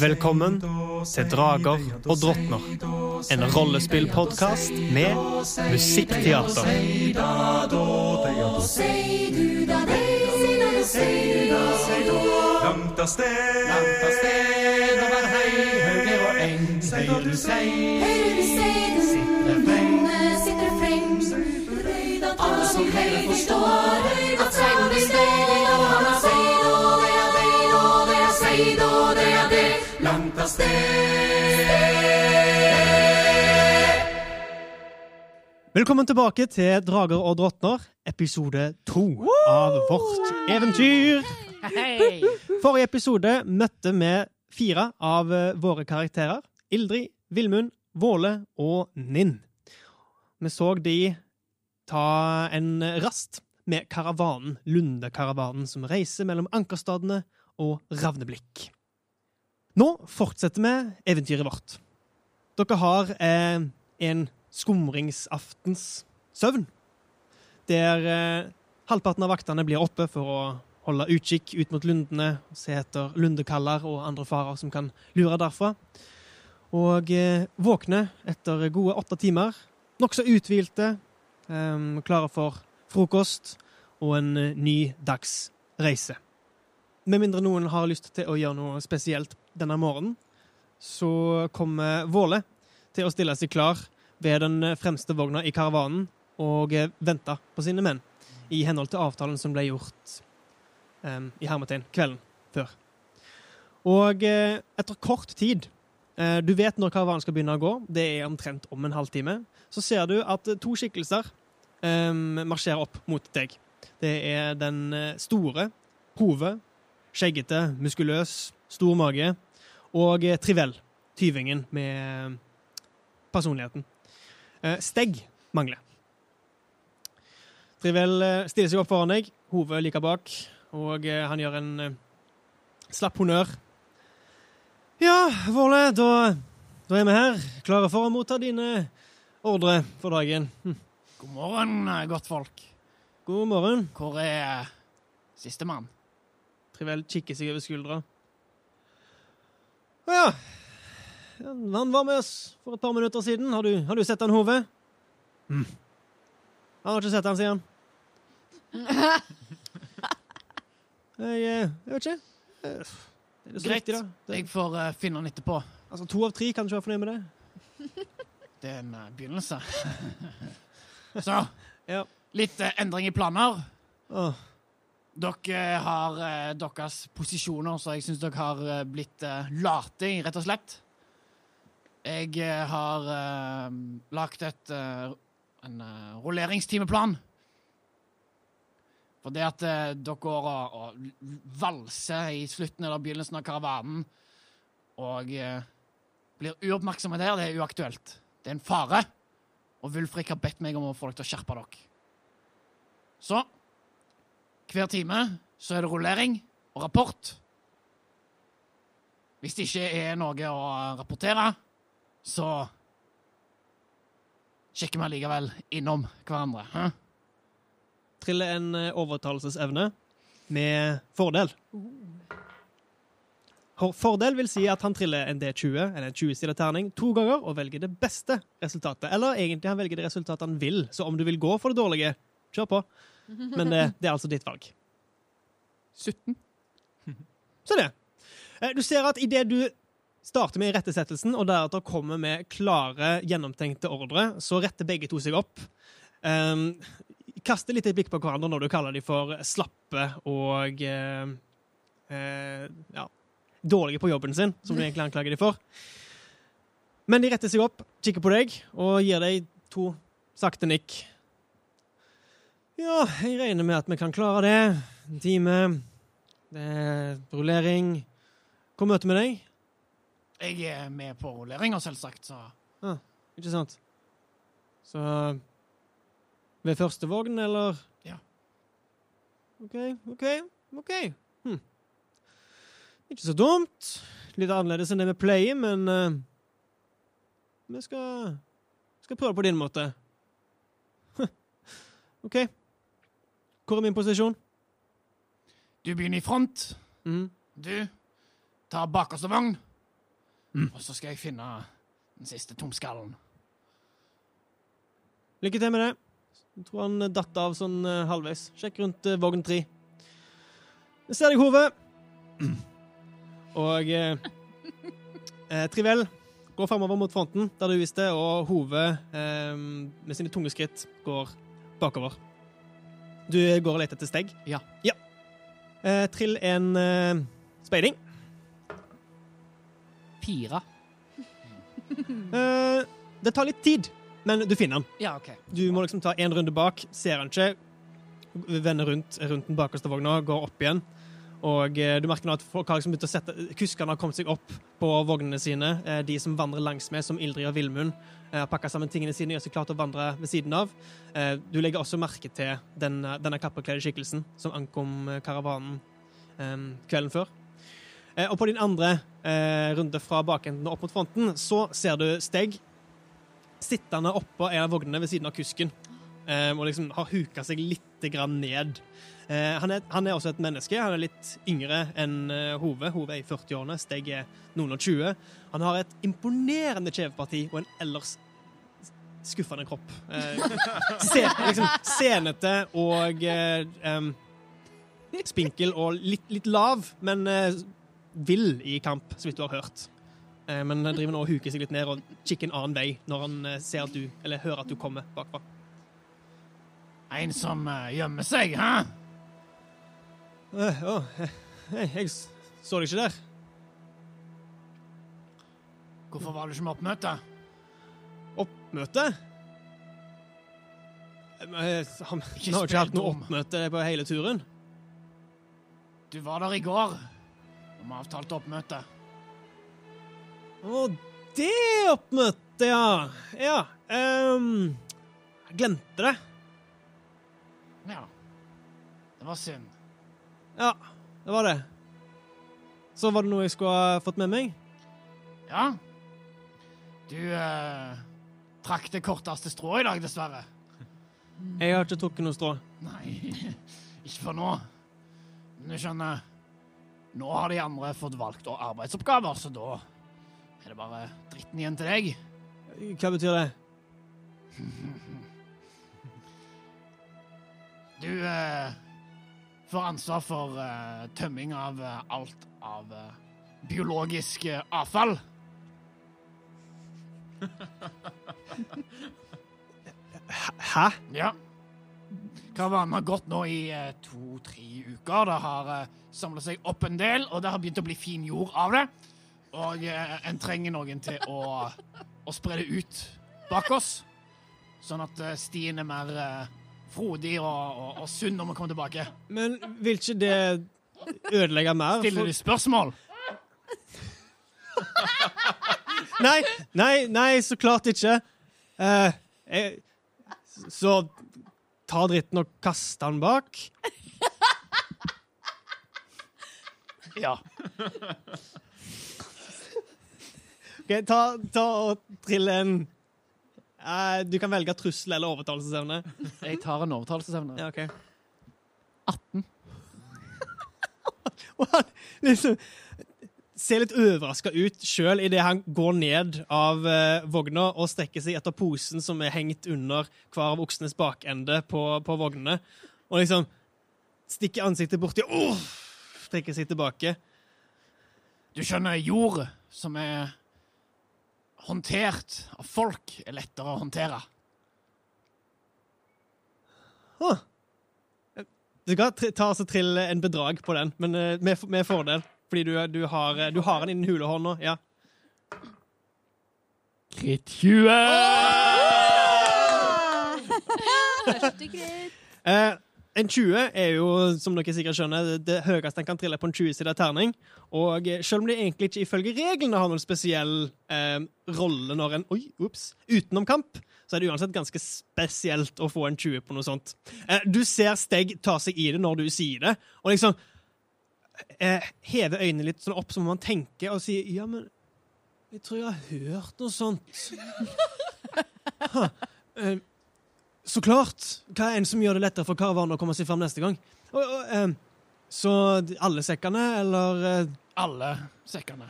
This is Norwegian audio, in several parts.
Velkommen til Drager og drottner. En rollespillpodkast med musikkteater. Langt av sted, langt av sted over hei, høyre og eng, høyre du sei, sitter freng, sitter freng. Alle som hører forstår at sted. Velkommen tilbake til Drager og drottner, episode to av vårt eventyr. Forrige episode møtte vi fire av eh, våre karakterer. Ildrid, Vilmund, Våle og Ninn. Vi så de ta en rast med karavanen, Lundekaravanen, som reiser mellom ankerstadene og Ravneblikk. Nå fortsetter vi eventyret vårt. Dere har eh, en skumringsaftens søvn, der eh, halvparten av vaktene blir oppe for å holde utkikk ut mot lundene, se etter lundekaller og andre farer som kan lure derfra. Og eh, våkne etter gode åtte timer, nokså uthvilte, eh, klare for frokost og en eh, ny dags reise. Med mindre noen har lyst til å gjøre noe spesielt denne morgenen, så kommer Våle til å stille seg klar ved den fremste vogna i karavanen og eh, vente på sine menn, i henhold til avtalen som ble gjort um, i hermetegn kvelden før. Og eh, etter kort tid eh, Du vet når karavanen skal begynne å gå. Det er omtrent om en halvtime. Så ser du at eh, to skikkelser em, marsjerer opp mot deg. Det er den eh, store, hove, skjeggete, muskuløs, stor mage, og Trivel, tyvingen med eh, personligheten. Steg Stegg mangler. Trivell eh, stiller seg opp foran deg, hodet like bak, og eh, han gjør en eh, slapp honnør. Ja, Våle, da, da er vi her, klare for å motta dine ordre for dagen. Hm. God morgen, eh, godtfolk. God morgen. Hvor er eh, sistemann? Trivel kikker seg over skuldra. Å ja. Han var med oss for et par minutter siden. Har du, har du sett han, Hove? Mm. Han har ikke sett han, sier han. Jeg, eh, jeg vet ikke. Eh, Er det så Greit. viktig, da? Det, Jeg får eh, finne han etterpå. altså, to av tre kan ikke være fornøyd med det. Det er en eh, begynnelse. Så, Ja. litt eh, endring i planer. Åh, Dere har eh, deres posisjoner, så jeg syns dere har eh, blitt eh, late, rett og slett. Jeg eh, har eh, lagt et, eh, en eh, rulleringstimeplan. For det at eh, dere går og, og valser i slutten eller begynnelsen av karavanen og eh, blir uoppmerksomme der, det er uaktuelt. Det er en fare. Og Wulfrik har bedt meg om å få dere til å skjerpe dere. Så hver time så er det rullering og rapport. Hvis det ikke er noe å rapportere, så sjekker vi allikevel innom hverandre. Hæ? Triller en eh, overtalelsesevne med fordel. Fordel vil si at han triller en D20, eller en 20-stilet terning, to ganger og velger det beste resultatet. Eller egentlig han velger det resultatet han vil, så om du vil gå for det dårlige, kjør på. Men det, det er altså ditt valg. 17. Så det. Eh, Du ser at idet du starter med irettesettelsen, og deretter kommer med klare, gjennomtenkte ordre, så retter begge to seg opp. Um, kaster litt et blikk på hverandre når du kaller dem for slappe og uh, uh, ja, dårlige på jobben sin, som du egentlig anklager dem for. Men de retter seg opp, kikker på deg og gir deg to sakte nikk. Ja, jeg regner med at vi kan klare det. En time. Det er rullering. Hvor møter vi deg? Jeg er med på rulleringa, selvsagt, så Ikke sant? Så ved første vogn, eller? Ja. OK, OK, OK. Hm. Ikke så dumt. Litt annerledes enn det vi pleier, men uh, vi skal, skal prøve på din måte. OK. Hvor er min posisjon? Du begynner i front. Mm. Du tar bakerste vogn. Og så skal jeg finne den siste tomskallen. Lykke til med det. Jeg tror han datt av sånn uh, halvveis. Sjekk rundt uh, vogn tre. Jeg ser deg, Hove. Og uh, Trivell går fremover mot fronten, der du viste, og Hove med sine tunge skritt går bakover. Du går og leter etter steg? Ja. ja. Eh, trill en eh, speiding. Fire. Eh, det tar litt tid, men du finner den. Ja, OK. Du må liksom ta en runde bak, ser han ikke, vende rundt, rundt den bakerste vogna, går opp igjen. Og eh, du merker nå at folk har liksom begynt å sette Kuskene har kommet seg opp på vognene sine. Eh, de som vandrer langs med, som Ildrid og Vilmund, eh, har pakka sammen tingene sine gjør seg klar til å vandre ved siden av. Eh, du legger også merke til denne, denne kappekledde skikkelsen som ankom eh, karavanen eh, kvelden før. Eh, og på din andre eh, runde fra bakenden og opp mot fronten, så ser du Steg sittende oppå en av vognene ved siden av kusken. eh, og liksom har huka seg litt ned. Eh, han, er, han er også et menneske. Han er litt yngre enn eh, Hove. Hove er i 40-årene, Steg er noen og 20. Han har et imponerende kjeveparti og en ellers skuffende kropp. Eh, se, liksom senete og eh, spinkel og litt, litt lav, men eh, vill i kamp, så vidt du har hørt. Eh, men han driver nå og huker seg litt ned og kikker en annen vei når han eh, ser at du, eller hører at du kommer bakfra. En som gjemmer seg, hæ? Eh, jeg så deg ikke der. Hvorfor var du ikke med oppmøte? Oppmøte? Eh, Han Ikke har ikke hatt noe oppmøte på hele turen. Du var der i går. Og vi avtalte oppmøte. Å, det oppmøtet, ja. Ja. Um, jeg glemte det. Ja. Det var synd. Ja, det var det. Så var det noe jeg skulle ha fått med meg? Ja. Du eh, trakk det korteste strået i dag, dessverre. Jeg har ikke trukket noe strå. Nei, ikke for nå. Men du skjønner, nå har de andre fått valgt arbeidsoppgaver, så da er det bare dritten igjen til deg. Hva betyr det? Du eh, får ansvar for uh, tømming av uh, alt av uh, biologisk avfall. Hæ? Ja. Karavanen har gått nå i to-tre uker. Det har uh, samla seg opp en del, og det har begynt å bli fin jord av det. Og en trenger noen til å, å spre det ut bak oss, sånn at stien er mer frodig og, og, og sunn når vi kommer tilbake. Men vil ikke det ødelegge mer? Stiller du spørsmål? Nei, nei, nei, så klart ikke. Uh, jeg, så ta dritten og kaste den bak. Ja. Ok, ta, ta og trille en Eh, Du kan velge trussel eller overtalelsesevne. Jeg tar en overtalelsesevne. Ja, ok. 18. Og han liksom ser litt overraska ut sjøl idet han går ned av eh, vogna og strekker seg etter posen som er hengt under hver av oksenes bakende på, på vognene. Og liksom stikker ansiktet borti og trekker seg tilbake. Du skjønner, jord som er håndtert av folk, er lettere å håndtere. Du kan tri- ta og trille en bedrag på den, men eh, med, med fordel. Fordi du, du, har, eh, du har den innen hulehånda. Ja. Kritt 20! Eh, En 20 er jo, som dere sikkert skjønner, det- høyeste en kan trille på en 20-sida terning. Og eh, selv om det egentlig ikke ifølge reglene har noen spesiell eh, rolle når en Oi, ups. Utenom kamp, så er det uansett ganske spesielt å få en 20 på noe sånt. Eh, du ser Steg ta seg i det når du sier det, og liksom eh, heve øynene litt sånn opp som om han tenker, og sier ja, men jeg tror jeg har hørt noe sånt. Ha. Eh, så klart. Hva er en som gjør det lettere for karavanen å komme seg fram neste gang? Og, og, eh, så alle sekkene, eller eh, Alle sekkene.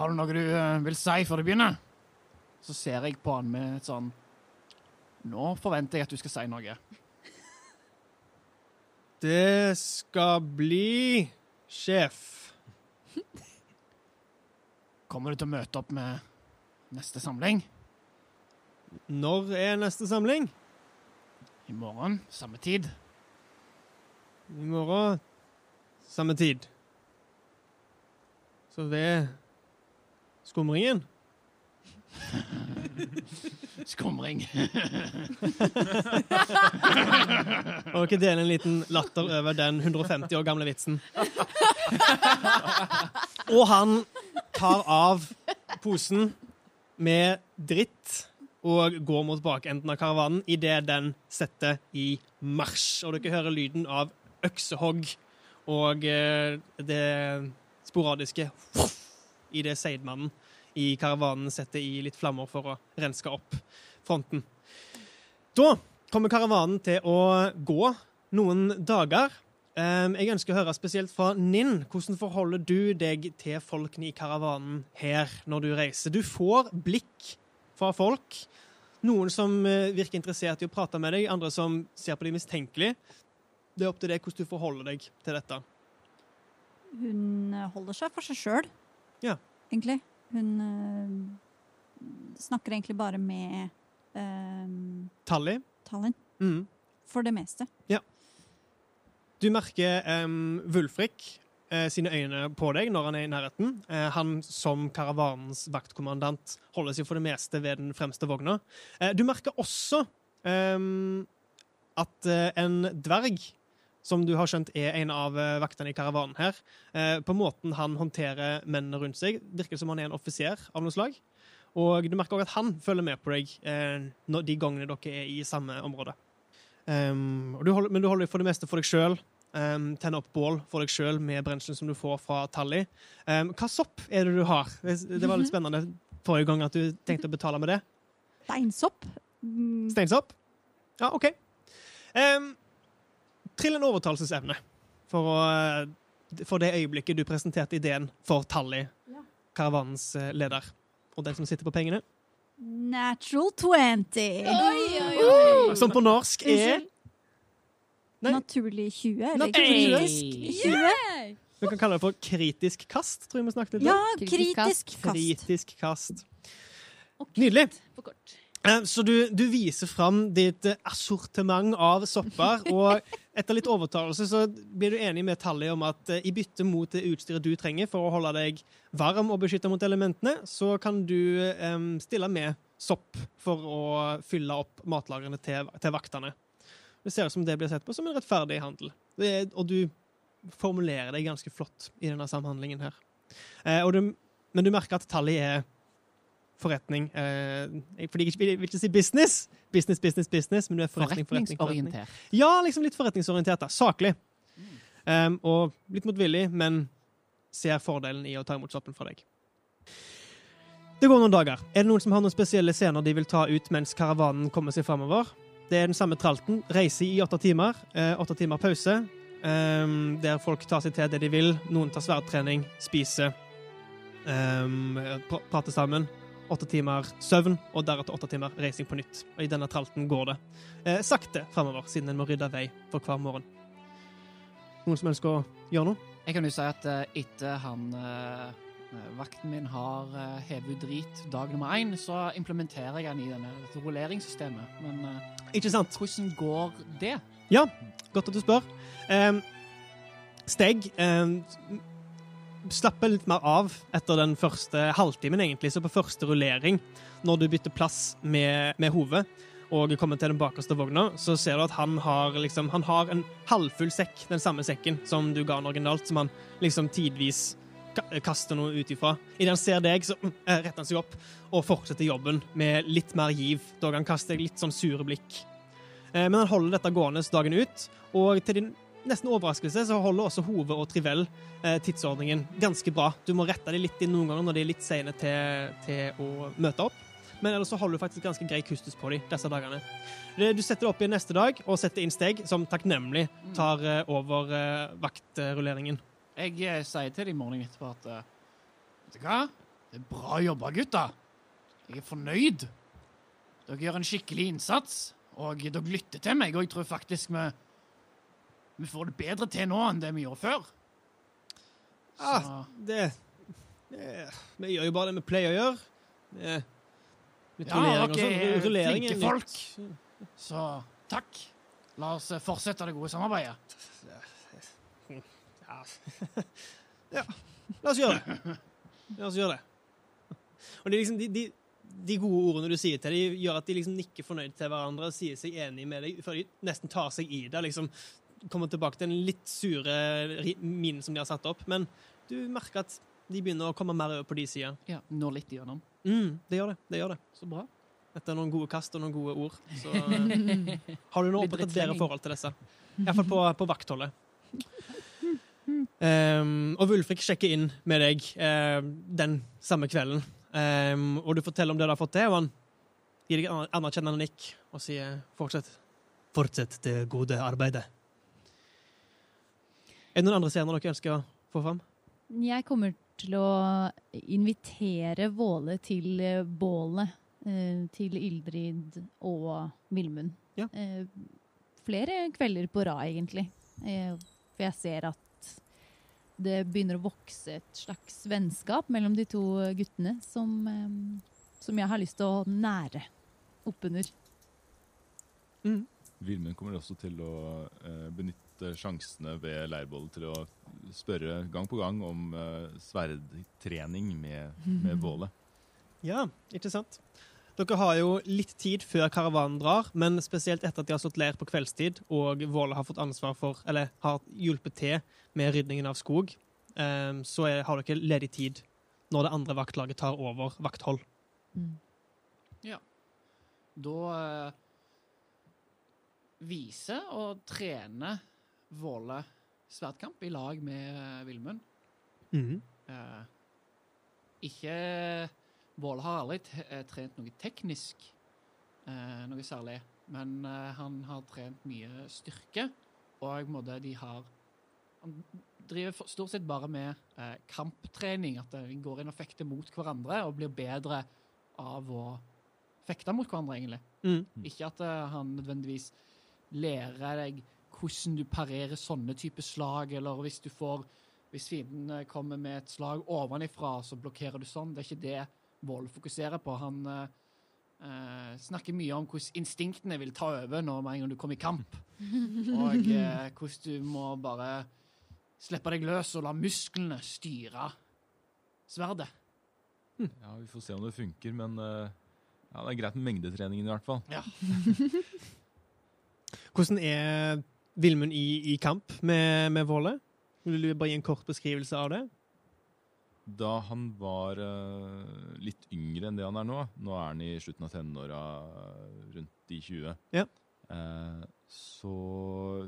Har du noe du eh, vil si før du begynner? Så ser jeg på han med et sånn Nå forventer jeg at du skal si noe. Det skal bli sjef. Kommer du til å møte opp med neste samling? Når er neste samling? I morgen, samme tid. I morgen. Samme tid. Så ved skumringen. Skumring. Og ikke dele en liten latter over den 150 år gamle vitsen. Og han tar av posen med dritt og går mot bakenden av karavanen idet den setter i marsj. Og dere hører lyden av øksehogg og eh, det sporadiske i det seidmannen i karavanen setter i litt flammer for å renske opp fronten. Da kommer karavanen til å gå noen dager. Jeg ønsker å høre spesielt fra Ninn. Hvordan forholder du deg til folkene i karavanen her når du reiser? Du får blikk fra folk. Noen som eh, virker interessert i å prate med deg, andre som ser på deg mistenkelig. Det er opp til deg hvordan du forholder deg til dette. Hun eh, holder seg for seg sjøl, Ja. egentlig. Hun eh, snakker egentlig bare med uh, Tally. Tallinn, Mm. for det meste. Du merker um, Wulfrik uh, sine øyne på deg når han er i nærheten. Uh, han som karavanens vaktkommandant holder seg for det meste ved den fremste vogna. Uh, du merker også um, at eh, en dverg, som du har skjønt er en av eh, vaktene i karavanen her, eh, på måten han håndterer mennene rundt seg, virker som han er en offiser av noe slag. Og du merker også at han følger med på deg eh, de gangene dere er i samme område. Um, du holder, men du holder for det meste for deg sjøl. Um, tenne opp bål for deg sjøl med brenselen som du får fra Tally. Um, hva sopp er det du har? Det var litt spennende forrige gang at du tenkte å betale med det. Steinsopp. Mm, Steinsopp? Ja, OK. Um, trill en overtalelsesevne for, å, eh, for det øyeblikket du presenterte ideen for Tally, Ja. karavanens eh, leder. Og den som sitter på pengene. Natural 20. Oi, oi, oi. Som på norsk er Unnskyld. Nei. Naturlig 20, eller Naturlig kritisk 20? Vi kan kalle det for kritisk kast, tror jeg vi snakket litt om. Ja, kritisk kast. Kritisk kast. Nydelig. Eh, Så du, du viser fram ditt eh, assortiment av sopper, og etter litt overtalelse så blir du enig med Tally om at eh, i bytte mot det utstyret du trenger for å holde deg varm og beskytta mot elementene, så kan du um, stille med sopp for å fylle opp matlagrene til, til vaktene. Det ser ut som det blir sett på som en rettferdig handel, det, er- og du formulerer deg ganske flott i denne samhandlingen her. Eh, du, men du merker at tallet er forretning. Eh, fordi jeg vil, ikke si business. Business, business, business, men du er forretning, forretning, forretning. Forretningsorientert. Ja, liksom litt forretningsorientert. da. Saklig. Um, og litt motvillig, men ser fordelen i å ta imot soppen fra deg. Det går noen dager. Er det noen som har noen spesielle scener de vil ta ut mens karavanen kommer seg framover? Det er den samme tralten. Reise i åtte timer. Eh, åtte timer pause. Um, der folk tar seg til det de vil. Noen tar sverdtrening, spiser, pr prater sammen. Åtte timer søvn, og deretter åtte timer reising på nytt. Og i denne tralten går det eh, sakte framover, siden en må rydde vei for hver morgen. Noen som ønsker å gjøre noe? Jeg kan jo si at eh, etter han vakten min har uh, hevet ut drit dag nummer én, så implementerer jeg den i denne dette rulleringssystemet. Men eh, Ikke sant? hvordan går det? Ja, Godt at du spør. Um, Steg um, slapper litt mer av etter den første halvtimen, egentlig, så på første rullering, når du bytter plass med, med hodet. og kommer til den bakerste vogna, så ser du at han har, liksom, han har en halvfull sekk, den samme sekken som du ga han originalt, som han liksom tidvis kaster noe ut ifra. Idet han ser deg, så mm, eh, retter han seg opp og fortsetter jobben med litt mer giv, dog han kaster deg litt sånn sure blikk. Eh, Men han holder dette gående dagen ut, og til din nesten overraskelse så holder også Hove og Trivell eh, tidsordningen ganske bra. Du må rette dem litt inn noen ganger når de er litt seine til, til å møte opp. Men ellers så holder du faktisk ganske grei kustus på dem disse dagene. Du setter det opp igjen neste dag og setter inn steg som takknemlig tar eh, over vaktrulleringen. Jeg eh, sier til dem i morgen etterpå at eh, Vet du hva? Det er bra jobba, gutta. Jeg er fornøyd. Dere gjør en skikkelig innsats, og dere lytter til meg. Og jeg tror faktisk vi, vi får det bedre til nå enn det vi gjorde før. Ja, Ah, det, det Vi gjør jo bare det vi pleier å gjøre. Det, med Ja, dere sånn. er flinke folk. Så takk. La oss eh, fortsette det gode samarbeidet. Ja. ja. La oss gjøre det. La oss gjøre det. Og det er liksom de, de, de gode ordene du sier til dem, gjør at de liksom nikker fornøyd til hverandre og sier seg enig med deg, før de nesten tar seg i det. liksom Kommer tilbake til den litt sure minen som de har satt opp. Men du merker at de begynner å komme mer over på de sida. Ja, Når litt igjennom. Mm, det gjør det. det gjør det. Så bra. Etter noen gode kast og noen gode ord, så eh, har du nå opprettet et bedre forhold til disse. Iallfall på, på vaktholdet. Um, og Wulfrik sjekker inn med deg uh, den samme kvelden. Um, og du forteller om det du har fått til, og han gir deg et aner- anerkjennende nikk og sier fortsett. Fortsett det gode arbeidet. Er det noen andre scener dere ønsker å få fram? Jeg kommer til å invitere Våle til eh, bålet. eh, Til Ildrid og Vilmund. Ja. Eh, Flere kvelder på rad, egentlig. Eh, For jeg ser at det begynner å vokse et slags vennskap mellom de to guttene som, som jeg har lyst til å nære oppunder. Mm. Vilmund kommer også til å eh, benytte sjansene ved leirbålet til å spørre gang på gang om eh, sverdtrening med, med bålet. Ja, ikke sant? Dere har jo litt tid før karavanen drar, men spesielt etter at de har slått leir på kveldstid, og Våle har fått ansvar for, eller har hjulpet til med rydningen av skog, eh, så er, har dere ledig tid når det andre vaktlaget tar over vakthold. Ja. Da eh, viser og trener Våle sverdkamp i lag med eh, Vilmund. Mhm. Eh, ikke Våle har aldri eh, trent noe teknisk, eh, noe særlig. Men eh, han har trent mye styrke, og på en måte de har Han driver for- stort sett bare med eh, kamptrening. At de går inn og fekter mot hverandre og blir bedre av å fekte mot hverandre, egentlig. Mm. Ikke at eh, han nødvendigvis lærer deg hvordan du parerer sånne type slag, eller hvis du får Hvis fienden eh, kommer med et slag ovenifra, så blokkerer du sånn. Det er ikke det Vål fokuserer på. Han eh, eh, snakker mye om hvordan instinktene vil ta over når med en gang du kommer i kamp. Og eh, hvordan du må bare slippe deg løs og la musklene styre sverdet. Ja, Vi får se om det funker, men eh, ja, det er greit med mengdetreningen i hvert fall. Ja. Hvordan er Vilmund i, i kamp med, med Våle? Vil du bare gi en kort beskrivelse av det? Da han var eh, litt yngre enn det han er nå, nå er han i slutten av tenåra, rundt de 20, Ja. eh, så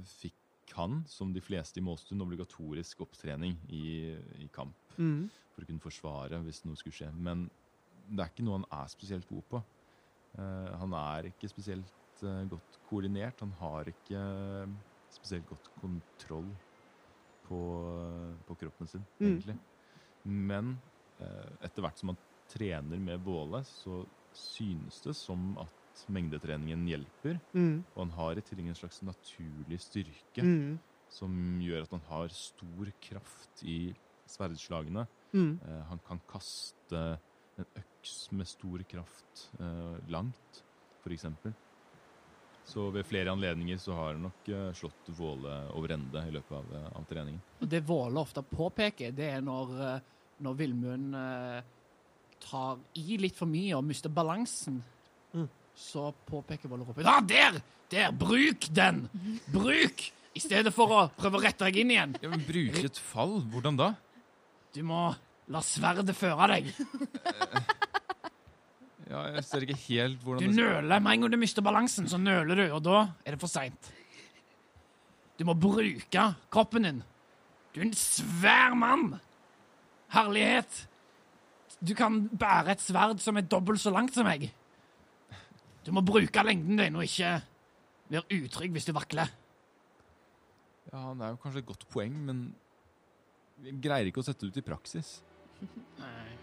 fikk han, som de fleste i Målstund, obligatorisk opptrening i, i kamp Mm. for å kunne forsvare hvis noe skulle skje. Men det er ikke noe han er spesielt god på. Eh, han er ikke spesielt godt koordinert. Han har ikke spesielt godt kontroll på, på kroppen sin, Mm. Men eh, etter hvert som han trener med Våle, så synes det som at mengdetreningen hjelper. Mm. Og han har i tillegg en slags naturlig styrke Mm. som gjør at han har stor kraft i sverdslagene. Mm. Eh, han kan kaste en øks med stor kraft eh, langt, f.eks. Så ved flere anledninger så har han nok eh, slått Våle over ende i løpet av, eh, av treningen. Og det Våle ofte påpeker, det er når, eh, når Vilmund tar i litt for mye og mister balansen. Mm. så påpeker Våle Volleropet Ja, der! Der! Bruk den! Bruk! I stedet for å prøve å rette deg inn igjen. Ja, men Bruke et fall? Hvordan da? Du må la sverdet føre deg. Ja, Jeg ser ikke helt hvordan skal nøler. Med en gang du mister balansen, så nøler du, og da er det for seint. Du må bruke kroppen din. Du er en svær mann. Herlighet. Du kan bære et sverd som er dobbelt så langt som meg. Du må bruke lengden din, og ikke være utrygg hvis du vakler. Ja, Det er jo kanskje et godt poeng, men vi greier ikke å sette det ut i praksis. Nei.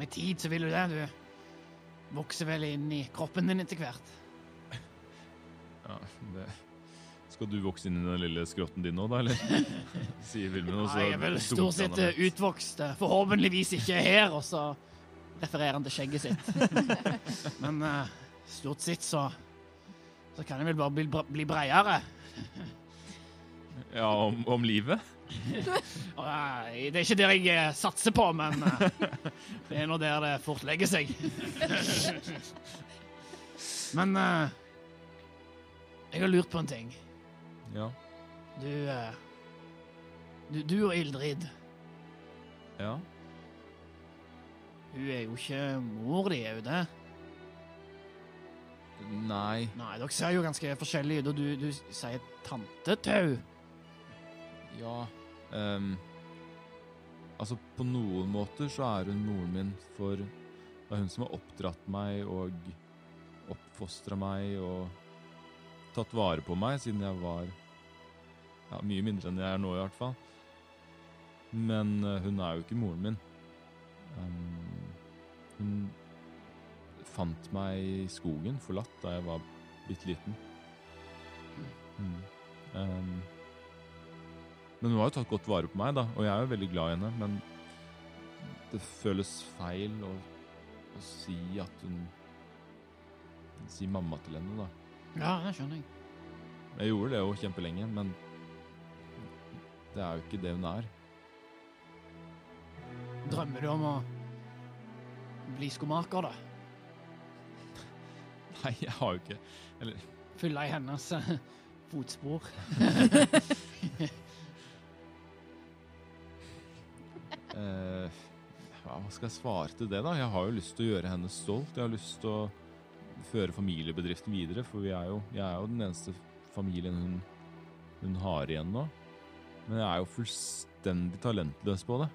Med tid så vil du det. Du vokser vel inn i kroppen din etter hvert. Ja, det... Skal du vokse inn i den lille skrotten din nå, da, eller? Sier Vilmen, og så Nei, jeg er vel stort sett eh, utvokst. eh, Forhåpentligvis ikke her, og så refererer han til skjegget sitt. Men uh, stort sett så så kan jeg vel bare bli, bli breiere. Ja, om, om livet? Det er ikke der jeg eh, satser på, men eh, det er nå der det fort legger seg. Men eh, jeg har lurt på en ting. Ja. Du Du, du og Ildrid, Ja. hun er jo ikke mor di, er hun det? Nei. Nei, dere ser jo ganske forskjellige ut, og du, du sier tantetau. Ja ehm, Altså, på noen måter så er hun moren min, for det er hun som har oppdratt meg og oppfostra meg og tatt vare på meg siden jeg var ja, mye mindre enn jeg er nå, i hvert fall. Men eh, hun er jo ikke moren min. Um, hun fant meg i skogen, forlatt, da jeg var bitte liten. Mm. Ehm, men hun har jo tatt godt vare på meg, da, og jeg er jo veldig glad i henne. Men det føles feil å, å si at hun Si mamma til henne, da. Ja, det skjønner jeg. Jeg gjorde det jo kjempelenge, men det er jo ikke det hun er. Drømmer du om å bli skomaker, da? Nei, jeg har jo ikke Eller Fylle i hennes eh, fotspor? eh, ja, Hva skal jeg svare til det, da? Jeg har jo lyst til å gjøre henne stolt. Jeg har lyst til å føre familiebedriften videre, for vi er jo, jeg er jo den eneste familien hun, hun har igjen nå. Men jeg er jo fullstendig talentløs på det.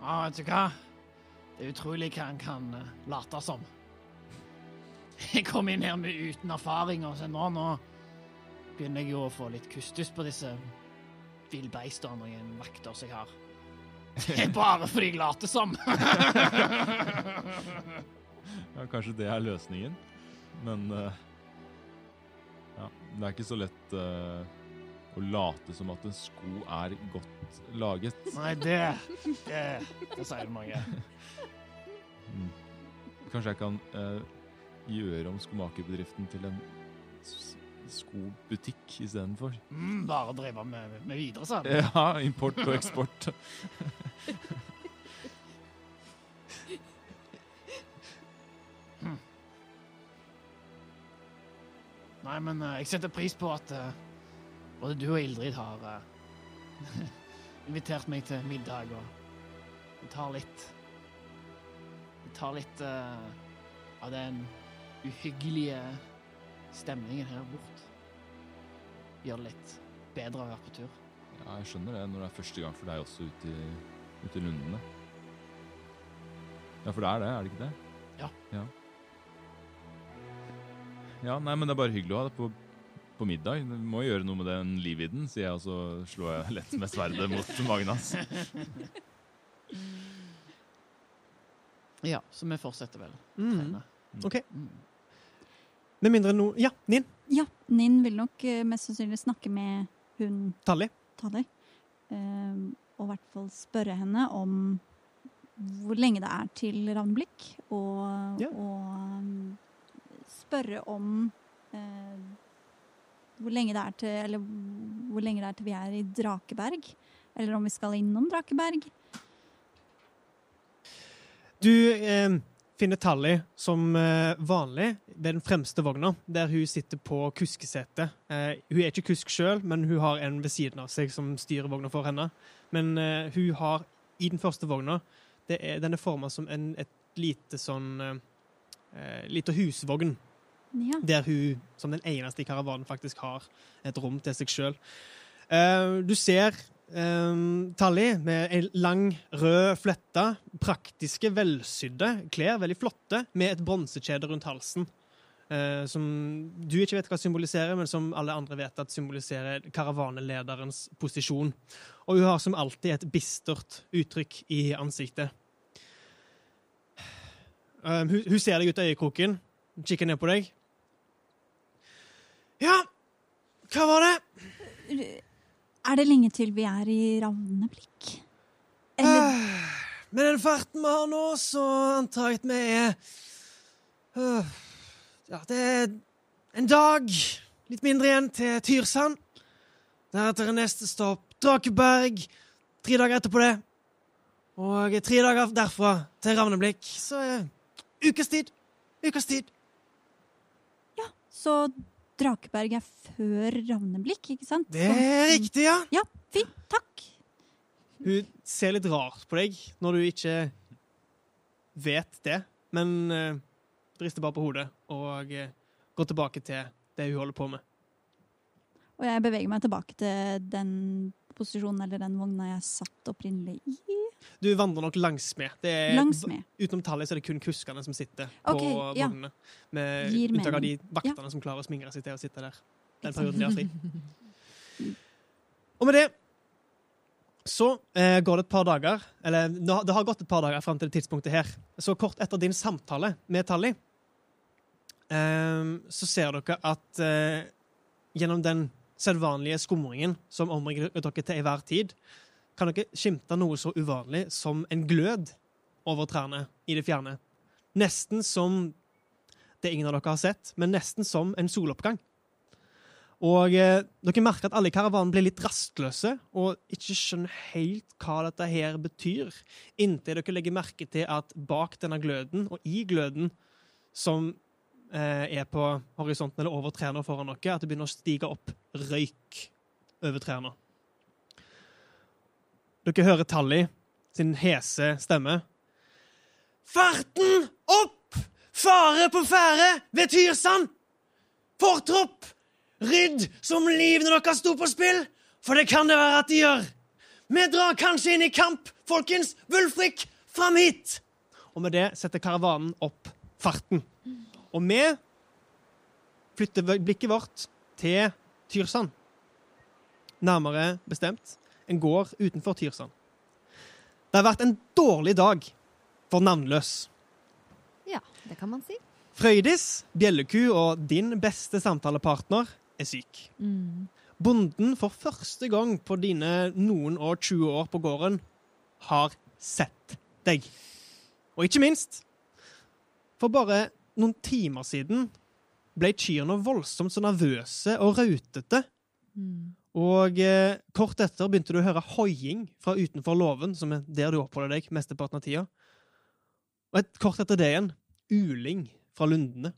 Ja, vet du hva? Det er utrolig hva han kan eh, late som. Jeg kom inn her med uten erfaring, og så nå, nå begynner jeg jo å få litt kustus på disse villbeistene og en vakter som jeg har. Det er bare fordi jeg later som. Ja, kanskje det er løsningen. Men uh, ja, det er ikke så lett uh, å late som at en sko er godt laget. Nei, det Det, det sier mange. Mm. Kanskje jeg kan uh, gjøre om skomakerbedriften til en skobutikk istedenfor. Mm, bare drive med, med videre, sa du. Ja, import og eksport. Nei, men uh, jeg setter pris på at uh, både du og Ildrid har uh, invitert meg til middag, og vi tar litt Det tar litt av den uhyggelige stemningen her bort. Gjør det litt bedre å være på tur. Ja, jeg skjønner det når det er første gang for deg også ute i, ute i lundene. Ja, for det er det, er det ikke det? Ja. ja. Ja, nei, men det er bare hyggelig å ha deg på, på middag. Vi må gjøre noe med den livvidden, sier jeg, og så slår jeg lett med sverdet mot magen hans. Ja, så vi fortsetter vel. Mm. Trene. OK. Mm. Med mindre no... Ja, Nin. Ja, Ninn vil nok eh, mest sannsynlig snakke med hun Tally. Tally. Eh, og i hvert fall spørre henne om hvor lenge det er til Ravnblikk. Og, Ja. og um, spørre om uh, hvor lenge det er til Eller hvor lenge det er til vi er i Drakeberg. Eller om vi skal innom Drakeberg. Du eh, finner Tally som eh, vanlig ved den fremste vogna, der hun sitter på kuskesetet. Eh, hun er ikke kusk sjøl, men hun har en ved siden av seg som styrer vogna for henne. Men eh, hun har i den første vogna det er, Den er forma som en, et lite sånn lite husvogn, Ja. der hun som den eneste i karavanen faktisk har et rom til seg sjøl. Du ser um, Tally med lang, rød flette. Praktiske, velsydde klær, veldig flotte, med et bronsekjede rundt halsen. Uh, som du ikke vet hva symboliserer, men som alle andre vet at symboliserer karavanelederens posisjon. Og hun har som alltid et bistert uttrykk i ansiktet. Um, hun, hun ser deg ut av øyekroken, kikker ned på deg. Ja, hva var det? Er det lenge til vi er i Ravneblikk? Eller Ah, Med den farten vi har nå, så antar jeg at vi er øh, Ja, det er en dag, litt mindre igjen, til Tyrsand. Deretter er neste stopp Drakeberg. Tre dager etterpå det. Og tre dager derfra til Ravneblikk. Så eh, ukes tid. Ukes tid. Ja, Så Drakeberg er før Ravneblikk, ikke sant? Det er riktig, ja. Ja, fint. Takk. Hun ser litt rart på deg når du ikke vet det, men uh, rister bare på hodet og uh, går tilbake til det hun holder på med. Og jeg beveger meg tilbake til den posisjonen eller den vogna jeg satt opprinnelig i. Du vandrer nok langsmed. Det Langsmed. Utenom tallet så er det kun kuskene som sitter på Ok, ja. Med Gir unntak av de vaktene ja. som klarer å smigre seg til å sitte der. Den perioden de har fri. Og med det så eh, går det et par dager Eller det har gått et par dager fram til det tidspunktet her. Så kort etter din samtale med Tally, eh, så ser dere at eh, gjennom den sedvanlige skumringen som omringer dere til enhver tid, kan dere skimte noe så uvanlig som en glød over trærne i det fjerne. Nesten som det ingen av dere har sett, men nesten som en soloppgang. Og eh, dere merker at alle i karavanen blir litt rastløse og ikke skjønner helt hva dette her betyr, inntil dere legger merke til at bak denne gløden, og i gløden som eh, er på horisonten eller over trærne foran dere, at det begynner å stige opp røyk over trærne. Dere hører Tally sin hese stemme. Farten opp! Fare på ferde ved Tyrsand! Fortropp! Rydd som livene deres sto på spill, for det kan det være at de gjør. Vi drar kanskje inn i kamp, folkens. Wulfrik, fram hit! Og med det setter karavanen opp farten. Og vi flytter blikket vårt til Tyrsand. Nærmere bestemt en gård utenfor Tyrsand. Det har vært en dårlig dag for navnløs. Ja, det kan man si. Frøydis, bjelleku og din beste samtalepartner er syk. Mm. Bonden for første gang på dine noen og 20 år på gården har sett deg. Og ikke minst, for bare noen timer siden ble kyrne voldsomt så nervøse og rautete. Mm. Og eh, kort etter begynte du å høre hoiing fra utenfor låven, som er der du oppholder deg mesteparten av tida. Og et, kort etter det igjen uling fra lundene.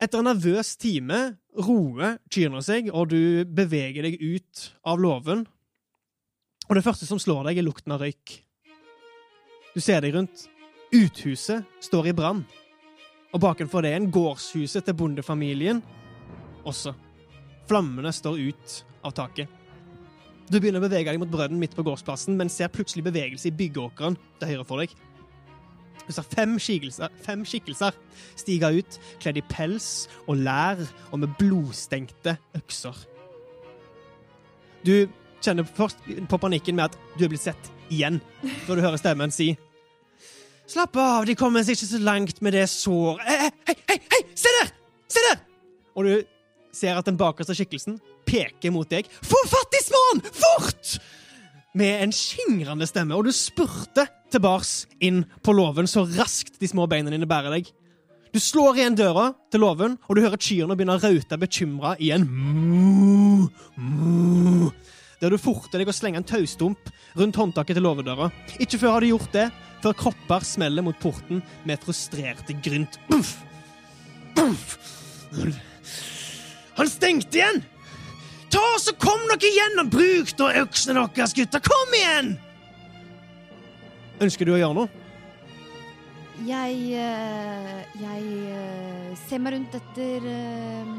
Etter en nervøs time roer kyrne seg, og du beveger deg ut av låven. Og det første som slår deg, er lukten av røyk. Du ser deg rundt. Uthuset står i brann. Og bakenfor det en gårdshuset til bondefamilien også. Flammene står ut av taket. Du begynner å bevege deg mot brønnen midt på gårdsplassen, men ser plutselig bevegelse i byggeåkeren til høyre for deg. Du ser fem skikkelser, fem skikkelser stige ut, kledd i pels og lær og med blodstengte økser. Du kjenner først på panikken med at du er blitt sett igjen, når du hører stemmen si Slapp av, de kommer seg ikke så langt med det såret Hei, hei, hei, hei! Se der! Se der! Og du ser at den bakerste skikkelsen peker mot deg. Få fatt i småen! Fort! Med en skingrende stemme, og du spurter tilbake inn på låven så raskt de små beina dine bærer deg. Du slår igjen døra til låven, og du hører kyrne begynne å raute bekymra igjen. Der du forter deg å slenge en taustump rundt håndtaket til låvedøra. Ikke før har du gjort det, før kropper smeller mot porten med frustrerte grynt. Uff! Uff! Han stengte igjen! Ta så Kom dere gjennom! Bruk nå øksene deres, gutter! Kom igjen! Ønsker du å gjøre noe? Jeg eh, Jeg eh, ser meg rundt etter eh,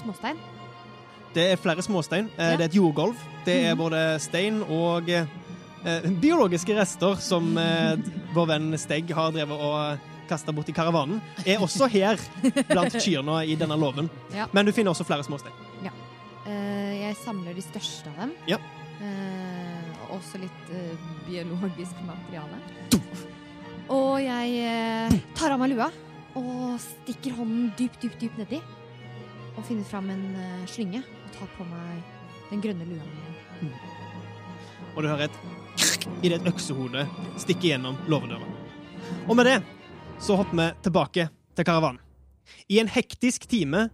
småstein. Det er flere småstein. Ja. Det er et jordgulv. Det er Mhm. både stein og biologiske rester som vår venn Stegg har drevet og kasta bort i karavanen. Er også her blant kyrne i denne låven. Ja. Men du finner også flere småstein. Eh, jeg samler de største av dem. Ja. Eh, også litt eh, biologisk materiale. Og jeg tar av meg lua og stikker hånden dypt, dypt, dypt nedi. Og finner fram en slynge og tar på meg den grønne lua mi. Og du hører et idet et øksehode stikker gjennom låvedøra. Og med det så hopper vi tilbake til karavanen. I en hektisk time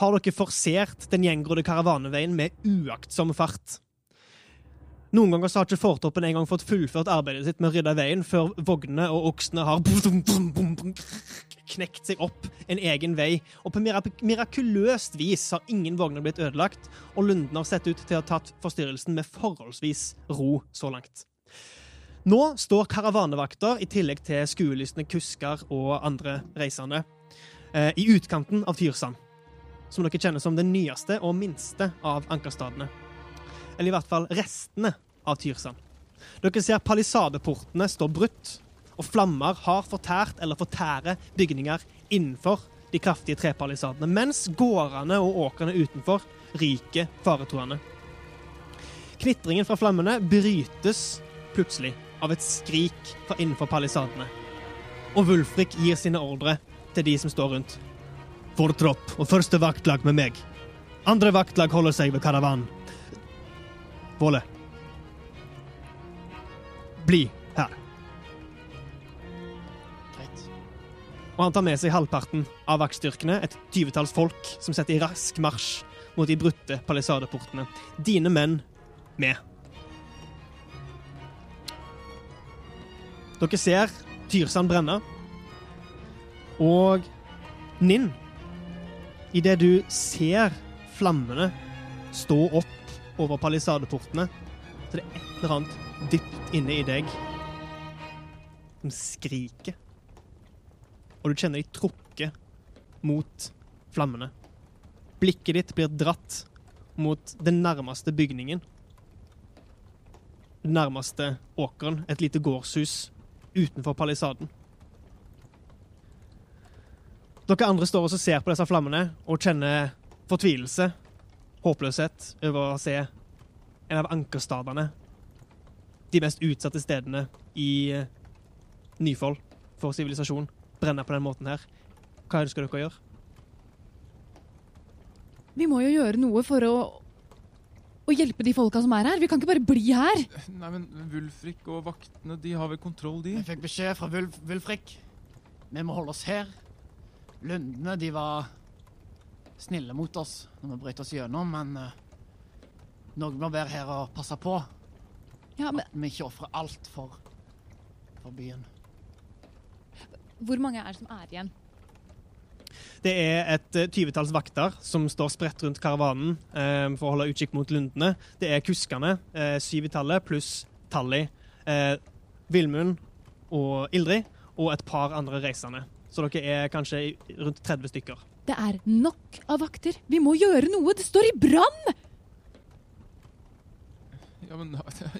har dere forsert den gjengrodde karavaneveien med uaktsom fart. Noen ganger har ikke fortroppen engang fått fullført arbeidet sitt med å rydde veien før vognene og oksene har knekt seg opp en egen vei. Og på mirakuløst vis har ingen vogner blitt ødelagt, og lunden har sett ut til å ha tatt forstyrrelsen med forholdsvis ro så langt. Nå står karavanevakter, i tillegg til skuelystne kusker og andre reisende, eh, i utkanten av Tyrsand, som dere kjenner som den nyeste og minste av ankerstadene. Eller i hvert fall restene av Tyrsand. Dere ser palisadeportene står brutt, og flammer har fortært eller fortærer bygninger innenfor de kraftige trepalisadene, mens gårdene og åkrene utenfor ryker faretruende. Knitringen fra flammene brytes plutselig av et skrik fra innenfor palisadene. Og Wulfrik gir sine ordre til de som står rundt. Vår tropp og første vaktlag med meg. Andre vaktlag holder seg ved karavanen. Våle. Bli her. Greit. Og han tar med seg halvparten av vaktstyrkene, et tyvetalls folk som setter i rask marsj mot de brutte palisadeportene. Dine menn med. Dere ser Tyrsand brenne. Og Ninn, idet du ser flammene stå opp over palisadeportene, så det er et eller annet dypt inne i deg som skriker. Og du kjenner deg trukket mot flammene. Blikket ditt blir dratt mot den nærmeste bygningen. Den nærmeste åkeren, et lite gårdshus utenfor palisaden. Dere andre står og ser på disse flammene og kjenner fortvilelse, håpløshet over å se en av ankerstadene, de mest utsatte stedene i eh, Nyfold for sivilisasjon, brenne på den måten her. Hva ønsker dere å gjøre? Vi må jo gjøre noe for å, å hjelpe de folka som er her. Vi kan ikke bare bli her. Nei, men Wulfrik og vaktene, de har vel kontroll, de? Vi fikk beskjed fra Wulf Wulfrik. Vi må holde oss her. Lundene, de var snille mot oss når vi brøt oss gjennom, men uh, noen må være her og passe på. Ja, men At vi ikke ofrer alt for, for byen. Hvor mange er det som er igjen? Det er et eh, tyvetalls vakter som står spredt rundt karavanen eh, for å holde utkikk mot lundene. Det er kuskene, eh, syv i tallet, pluss Tally, eh, Vilmund og Ildrid, og et par andre reisende. Så dere er kanskje rundt 30 stykker. Det er nok av vakter. Vi må gjøre noe. Det står i brann! Ja, men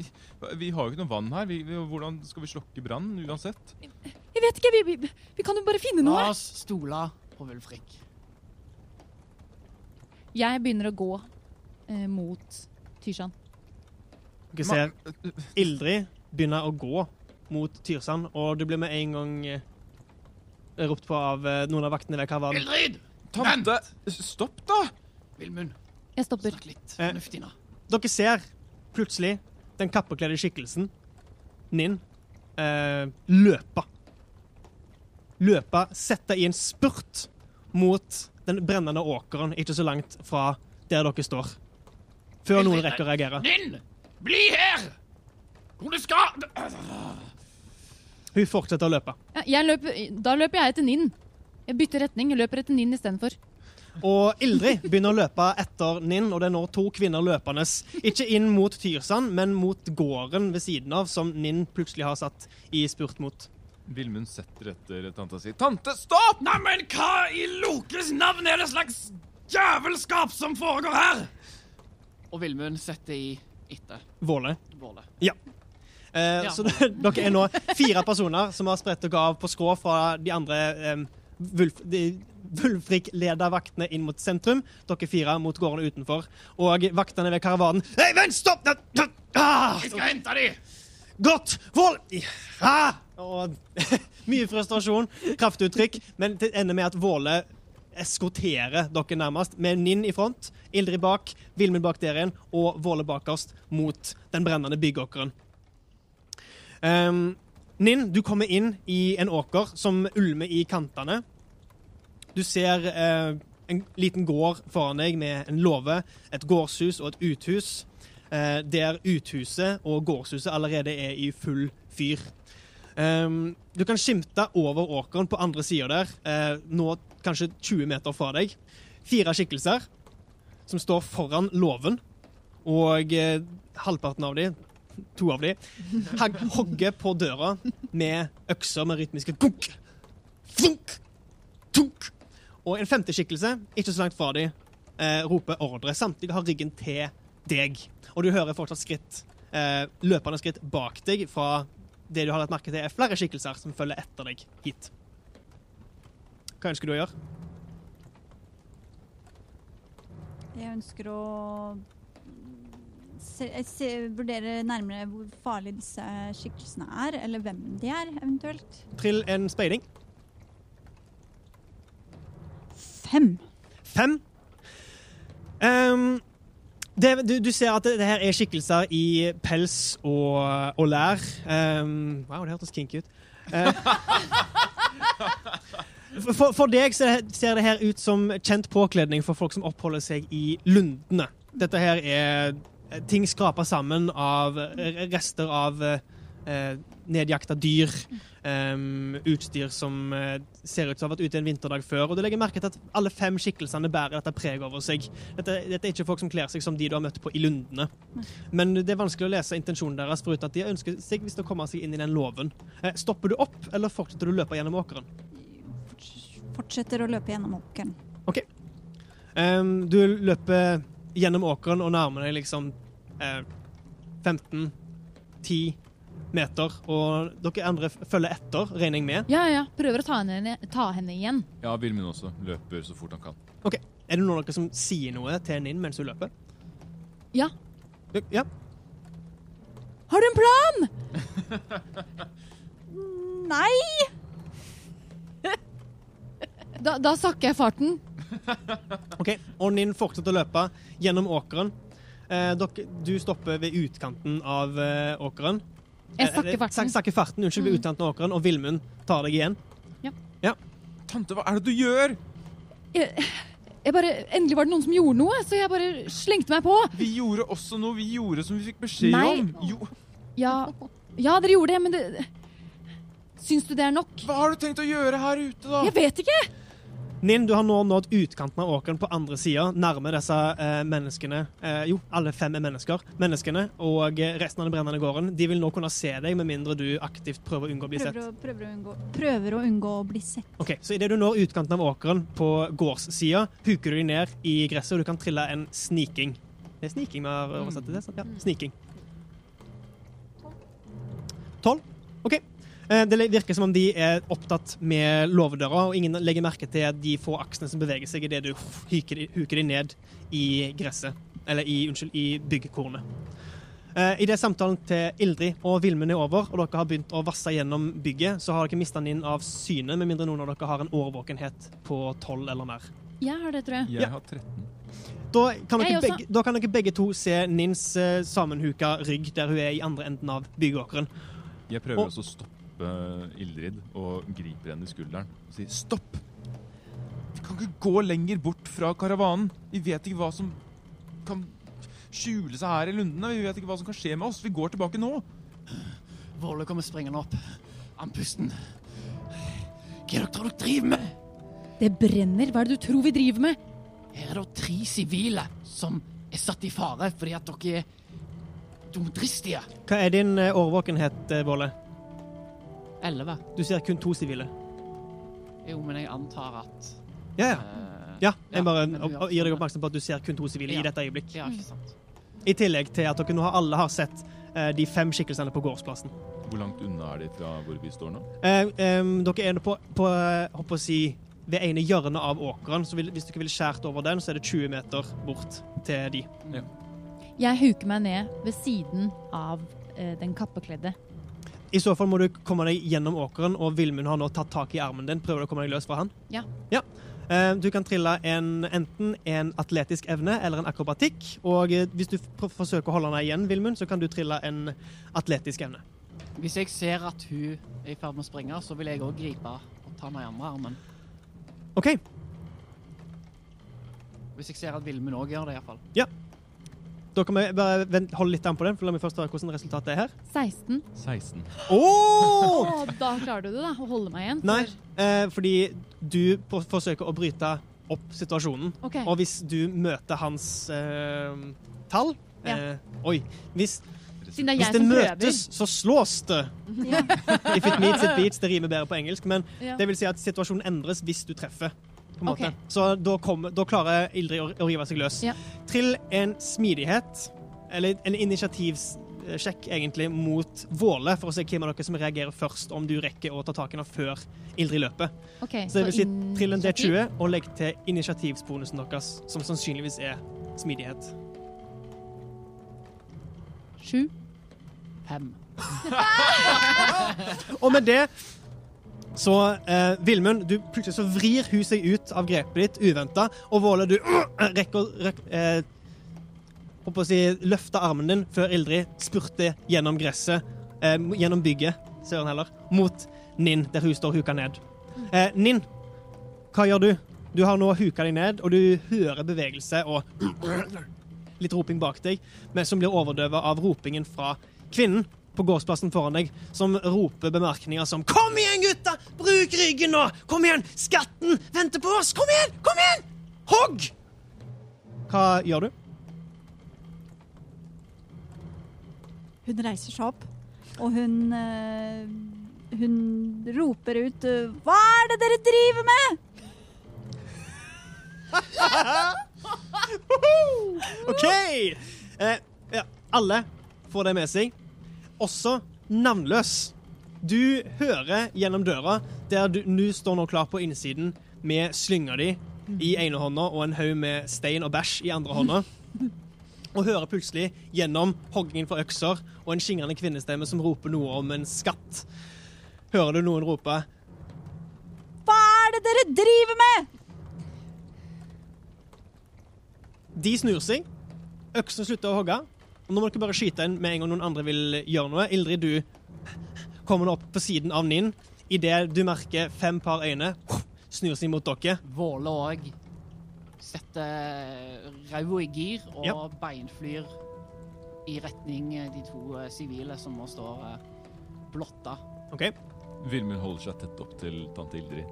Vi har jo ikke noe vann her. Vi, vi, hvordan skal vi slokke brannen uansett? Jeg vet ikke. Vi, vi, vi kan jo bare finne La noe. oss stole på Wulfrik. Jeg begynner å gå eh, mot Tyrsand. Dere ser Ildrid begynner å gå mot Tyrsand, og du blir med en gang eh, ropt på av eh, noen av vaktene ved karavanen. Ildrid! Tante! Stopp, da! Vilmund, Jeg stopper. snakk litt Eh. fornuftig nå. Dere ser plutselig den kappekledde skikkelsen, Ninn, eh, løpe. Løpe, sette i en spurt mot den brennende åkeren ikke så langt fra der dere står. Før noen rekker å reagere. Ninn! Bli her! Hvor du skal! Hun fortsetter å løpe. Ja, jeg løper, da løper jeg etter Ninn. Jeg bytter retning. Jeg løper etter Ninn istedenfor. Og Ildrid begynner å løpe etter Ninn, og det er nå to kvinner løpende. Ikke inn mot Tyrsand, men mot gården ved siden av, som Ninn plutselig har satt i spurt mot. Vilmund setter etter tanta si. Tante, stopp! Neimen, hva i Lokes navn er det slags jævelskap som foregår her? Og Vilmund setter i etter Våle. Våle. Eh, Ja. Så dere er nå fire personer som har spredt dere av på skrå fra de andre eh, vulf, de Wulfrik-leda vaktene inn mot sentrum. Dere fire mot gården utenfor. Og vaktene ved karavanen Hei, vent, stopp! Ah, Vi skal hente dem! godt! Vold! Ah! Og mye frustrasjon, kraftuttrykk, men det ender med at Våle eskorterer dere nærmest, med Ninn i front, Ildrid bak, Vilmund bak der igjen, og Våle bakerst mot den brennende byggåkeren. Um, Ninn, du kommer inn i en åker som ulmer i kantene. Du ser uh, en liten gård foran deg med en låve, et gårdshus og et uthus, uh, der uthuset og gårdshuset allerede er i full fyr. Um, du kan skimte over åkeren på andre sida der, uh, nå kanskje 20 meter fra deg. Fire skikkelser som står foran låven, og uh, halvparten av de, to av de, hogger på døra med økser med rytmiske gunk, funk, tunk. Og en femte skikkelse, ikke så langt fra de, uh, roper ordre. Samtlige har ryggen til deg. Og du hører fortsatt skritt, løpende skritt bak deg fra det du har lagt merke til er flere skikkelser som følger etter deg hit. Hva ønsker du å gjøre? Jeg ønsker å se, se, vurdere nærmere hvor farlige disse skikkelsene er, eller hvem de er, eventuelt. Trill en speiding. Fem. Fem. Ehm, det, du, du ser at det, det her er skikkelser i pels og, og lær. Um, wow, det hørtes kinky ut. Uh, for, for deg ser det her ut som kjent påkledning for folk som oppholder seg i lundene. Dette her er eh, ting skrapa sammen av eh, rester av eh, nedjakta dyr. um, utstyr som eh, ser ut som har vært ute en vinterdag før. Og du legger merke til at alle fem skikkelsene bærer dette preget over seg. Dette, dette er ikke folk som kler seg som de du har møtt på i lundene. Men det er vanskelig å lese intensjonen deres, foruten at de ønsker seg visst å komme seg inn i den låven. Eh, stopper du opp, eller fortsetter du å løpe gjennom åkeren? Fortsetter å løpe gjennom åkeren. Em, du løper gjennom åkeren og nærmer deg liksom eh, 15-10 meter, og dere andre følger etter, regner jeg med. Ja, ja. Prøver å ta henne, ta henne igjen. Ja, Vilmund også. Løper så fort han kan. Ok, Er det noen av dere som sier noe til Ninn mens hun løper? Ja. Ja. Har du en plan? Nei! Da, da sakker jeg farten. OK. Og Ninn fortsetter å løpe gjennom åkeren. Eh, dere, du stopper ved utkanten av eh, åkeren. Jeg sakker farten. sak- sakker farten, unnskyld, vi utkanten av åkeren, og Villmund tar deg igjen. Ja Tante, hva er det du gjør? Jeg, jeg bare, endelig var det noen som gjorde noe, så jeg bare slengte meg på. Vi gjorde også noe vi gjorde som vi fikk beskjed Nei. om. Jo, Ja, ja dere gjorde det, men det Syns du det er nok? hva har du tenkt å gjøre her ute, da? Jeg vet ikke! Ninn, du har nå nådd utkanten av åkeren på andre sida, nærme disse eh, menneskene. Eh, jo, alle fem er mennesker. Menneskene og eh, resten av den brennende gården. De vil nå kunne se deg, med mindre du aktivt prøver å unngå å bli sett. Prøver å, prøver, å unngå, prøver å unngå å bli sett. Ok, Så idet du når utkanten av åkeren på gårdssida, huker du deg ned i gresset, og du kan trille en sniking. Det er sniking vi har oversatt til det? sant? Ja, sniking. Tolv? OK. Eh, Det virker som om de er opptatt med låvedøra, og ingen legger merke til de få aksene som beveger seg idet du huker de, huker de ned i gresset. Eller i, unnskyld, i byggekornet. Uh, Idet samtalen til Ildrid og Vilmund er over, og dere har begynt å vasse gjennom bygget, så har dere mista den inn av syne, med mindre noen av dere har en årvåkenhet på tolv eller mer. Jeg har det, tror jeg. Jeg har 13. Da kan, dere begge, da kan dere begge to se Nins uh, sammenhuka rygg der hun er i andre enden av byggeåkeren. Jeg prøver Og- også å stoppe Ildrid og griper henne i skulderen og sier stopp! Vi kan ikke gå lenger bort fra karavanen. Vi vet ikke hva som kan skjule seg her i lundene. Vi vet ikke hva som kan skje med oss. Vi går tilbake nå. Våle kommer springende opp. Andpusten. Hva er det dere tror dere driver med? Det brenner. Hva er det du tror vi driver med? Her er det tre sivile som er satt i fare fordi at dere er dumdristige. Hva er din eh, årvåkenhet, eh, Våle? Elleve. Du ser kun to sivile. Jo, men jeg antar at Ja, ja. eh, Ja, jeg bare du gir deg oppmerksom på at du ser kun to sivile Ja. i dette øyeblikk. Ja, ikke sant. I tillegg til at dere nå har- alle har sett eh, de fem skikkelsene på gårdsplassen. Hvor langt unna er de fra hvor vi står nå? Eh, em, dere er nå på, på eh, håper å si, ved ene hjørnet av åkeren, så vil, hvis dere ville skåret over den, så er det 20 meter bort til de. Jeg huker meg ned ved siden av eh, den kappekledde. I så fall må du komme deg gjennom åkeren, og Vilmund har nå tatt tak i armen din. Prøver du å komme deg løs fra han? Ja. ja. Du kan trille en, enten en atletisk evne eller en akrobatikk. Og eh, hvis du forsøker å holde henne igjen, Vilmund, så kan du trille en atletisk evne. Hvis jeg ser at hun er i ferd med å springe, så vil jeg òg gripe og ta henne i andre armen. OK. Hvis jeg ser at Vilmund òg gjør det, iallfall. Da kan vi bare vent, holde litt an på den, for la meg først høre hvordan resultatet er her. 16. 16. Oh! oh da klarer du det, da. Å holde meg igjen. Nei, eh, fordi du på- forsøker å bryte opp situasjonen. Okay. Og hvis du møter hans eh, tall Ja. eh, Oi. Hvis, Siden det er hvis det som møtes, så slås det. Ja. If it meets it beats, det rimer bedre på engelsk. Men Ja. det vil si at situasjonen endres hvis du treffer. På en Ok. måte. Så da, kom, da klarer Ildrid å, å rive seg løs. Ja. Trill en smidighet, eller en initiativsjekk egentlig, mot Våle, for å se hvem av dere som reagerer først, om du rekker å ta tak i henne før Ildrid løper. Okay, Så det vil si trill en. D20 og legg til initiativsbonusen deres, som sannsynligvis er smidighet. Sju. Fem. Og med det så eh, Vilmund, du plutselig så vrir hun seg ut av grepet ditt uventa, og Våle, du rekker rek, eh, å si, løfte armen din før Ildrid spurter gjennom gresset, eh, gjennom bygget, søren heller, mot Ninn, der hun står huka ned. Eh, Ninn, hva gjør du? Du har nå huka deg ned, og du hører bevegelse og litt roping bak deg, men som blir overdøvet av ropingen fra kvinnen på gårdsplassen foran deg, som roper bemerkninger som 'Kom igjen, gutta! Bruk ryggen nå! Kom igjen! Skatten venter på oss! Kom igjen! Kom igjen! Hogg!' Hva gjør du? Hun reiser seg opp, og hun eh, Hun roper ut eh, Hva er det dere driver med?! OK! Eh, ja, alle får det med seg. Også navnløs. Du hører gjennom døra, der du, du står nå klar på innsiden med slynga di i ene hånda og en haug med stein og bæsj i andre hånda. Og hører plutselig gjennom hoggingen for økser og en skingrende kvinnestemme som roper noe om en skatt. Hører du noen rope Hva er det dere driver med?! De snur seg. Øksen slutter å hogge. Og nå må dere bare skyte inn med en gang noen andre vil gjøre noe. Ildrid, du kommer nå opp på siden av Ninn idet du merker fem par øyne snur seg mot dere. Våle òg setter ræva i gir og Ja. beinflyr i retning eh, de to eh, sivile som nå står eh, blotta. OK? Vilmund holder seg tett opp til tante Ildrid.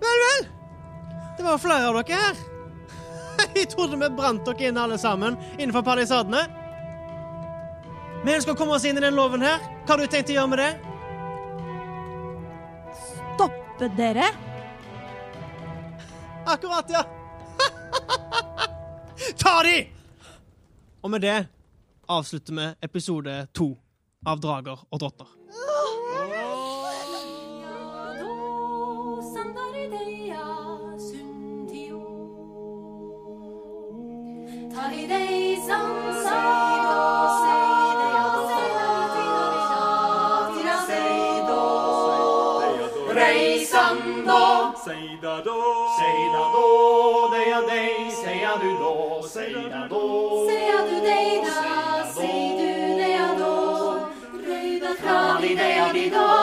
Vel, vel. Det var flere av dere her. Jeg trodde vi brant dere inn alle sammen innenfor palisadene. Vi ønsker å komme oss inn i den loven her. Hva har du tenkt å gjøre med det? Stoppe dere! Akkurat, ja. Ta de! Og med det avslutter vi episode to av Drager og drotter. Di